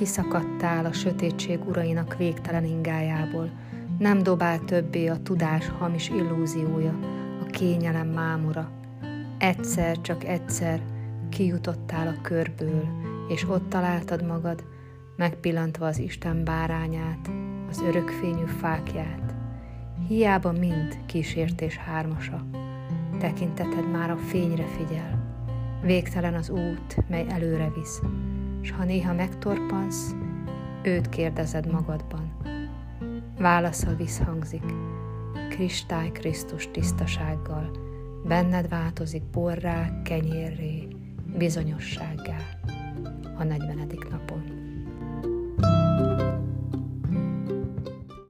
kiszakadtál a sötétség urainak végtelen ingájából, nem dobál többé a tudás hamis illúziója, a kényelem mámora. Egyszer, csak egyszer kijutottál a körből, és ott találtad magad, megpillantva az Isten bárányát, az örökfényű fákját. Hiába mind kísértés hármasa, tekinteted már a fényre figyel. Végtelen az út, mely előre visz, s ha néha megtorpansz, őt kérdezed magadban. Válasza visszhangzik, kristály Krisztus tisztasággal, benned változik borrá, kenyérré, bizonyossággá a 40. napon.